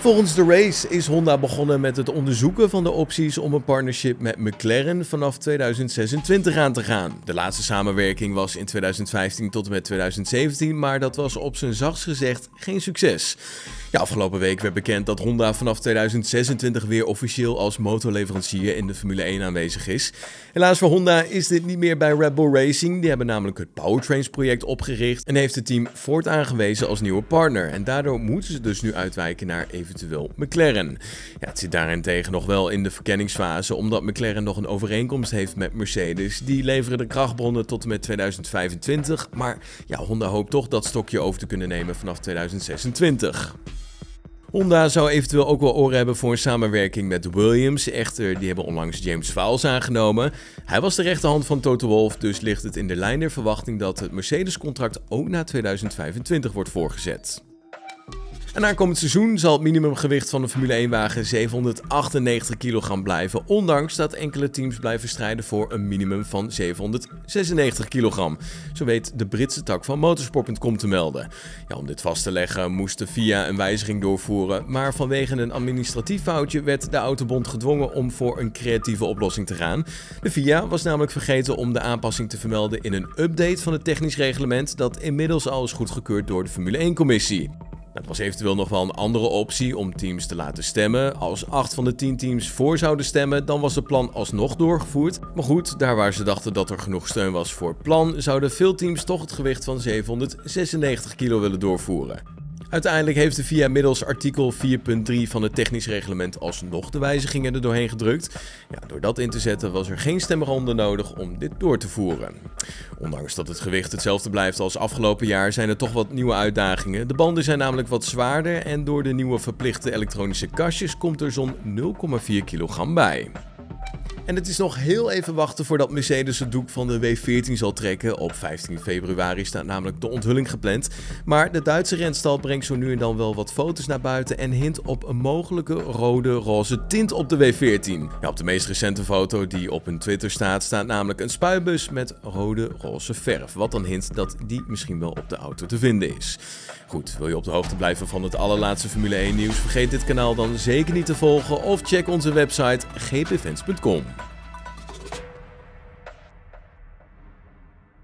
Volgens de race is Honda begonnen met het onderzoeken van de opties om een partnership met McLaren vanaf 2026 aan te gaan. De laatste samenwerking was in 2015 tot en met 2017, maar dat was op zijn zachtst gezegd geen succes. Ja, afgelopen week werd bekend dat Honda vanaf 2026 weer officieel als motorleverancier in de Formule 1 aanwezig is. Helaas voor Honda is dit niet meer bij Red Bull Racing. Die hebben namelijk het Powertrains project opgericht en heeft het team voort aangewezen als nieuwe partner. En daardoor moeten ze dus nu uitwijken naar eventueel McLaren. Ja, het zit daarentegen nog wel in de verkenningsfase, omdat McLaren nog een overeenkomst heeft met Mercedes. Die leveren de krachtbronnen tot en met 2025, maar ja, Honda hoopt toch dat stokje over te kunnen nemen vanaf 2026. Honda zou eventueel ook wel oren hebben voor een samenwerking met Williams. Echter, die hebben onlangs James Vowles aangenomen. Hij was de rechterhand van Toto Wolff, dus ligt het in de lijn der verwachting dat het Mercedes-contract ook na 2025 wordt voorgezet. En aankomend seizoen zal het minimumgewicht van de Formule 1-wagen 798 kilogram blijven, ondanks dat enkele teams blijven strijden voor een minimum van 796 kilogram. Zo weet de Britse tak van motorsport.com te melden. Ja, om dit vast te leggen moest de FIA een wijziging doorvoeren, maar vanwege een administratief foutje werd de Autobond gedwongen om voor een creatieve oplossing te gaan. De FIA was namelijk vergeten om de aanpassing te vermelden in een update van het technisch reglement dat inmiddels al is goedgekeurd door de Formule 1-commissie. Het was eventueel nog wel een andere optie om teams te laten stemmen. Als 8 van de 10 teams voor zouden stemmen, dan was het plan alsnog doorgevoerd. Maar goed, daar waar ze dachten dat er genoeg steun was voor plan, zouden veel teams toch het gewicht van 796 kilo willen doorvoeren. Uiteindelijk heeft de VIA middels artikel 4.3 van het technisch reglement alsnog de wijzigingen er doorheen gedrukt. Ja, door dat in te zetten was er geen stemronde nodig om dit door te voeren. Ondanks dat het gewicht hetzelfde blijft als afgelopen jaar zijn er toch wat nieuwe uitdagingen. De banden zijn namelijk wat zwaarder en door de nieuwe verplichte elektronische kastjes komt er zo'n 0,4 kilogram bij. En het is nog heel even wachten voordat Mercedes het doek van de W14 zal trekken. Op 15 februari staat namelijk de onthulling gepland. Maar de Duitse renstal brengt zo nu en dan wel wat foto's naar buiten en hint op een mogelijke rode-roze tint op de W14. Ja, op de meest recente foto die op hun Twitter staat, staat namelijk een spuitbus met rode-roze verf. Wat dan hint dat die misschien wel op de auto te vinden is. Goed, wil je op de hoogte blijven van het allerlaatste Formule 1 nieuws? Vergeet dit kanaal dan zeker niet te volgen of check onze website gpfans.com.